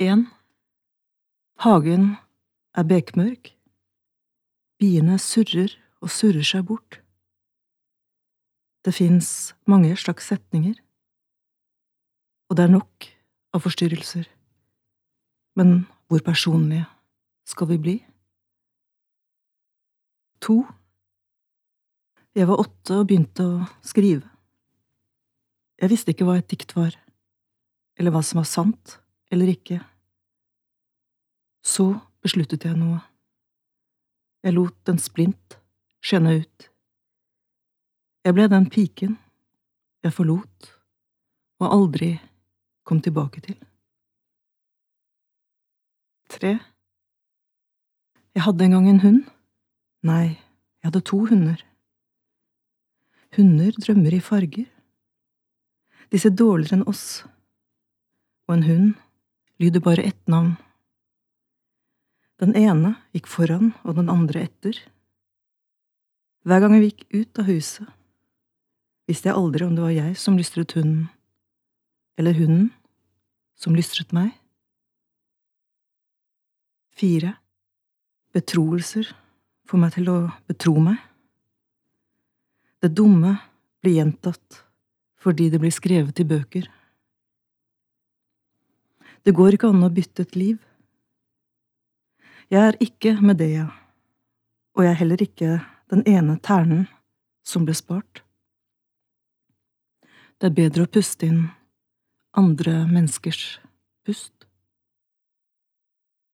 1. Hagen er bekmørk. Biene surrer og surrer seg bort. Det fins mange slags setninger, og det er nok av forstyrrelser. Men hvor personlige skal vi bli? To. Jeg var åtte og begynte å skrive. Jeg visste ikke hva et dikt var, eller hva som var sant eller ikke. Så besluttet jeg noe. Jeg lot en splint skjenne ut. Jeg ble den piken jeg forlot og aldri kom tilbake til. Tre. Jeg hadde en gang en hund. Nei, jeg hadde to hunder. Hunder drømmer i farger. De ser dårligere enn oss, og en hund lyder bare ett navn. Den ene gikk foran og den andre etter. Hver gang vi gikk ut av huset, visste jeg aldri om det var jeg som lystret hunden, eller hunden som lystret meg. Fire. Betroelser får meg til å betro meg. Det dumme blir gjentatt fordi det blir skrevet i bøker. Det går ikke an å bytte et liv. Jeg er ikke Medea, og jeg er heller ikke den ene ternen som ble spart. Det er bedre å puste inn andre menneskers pust.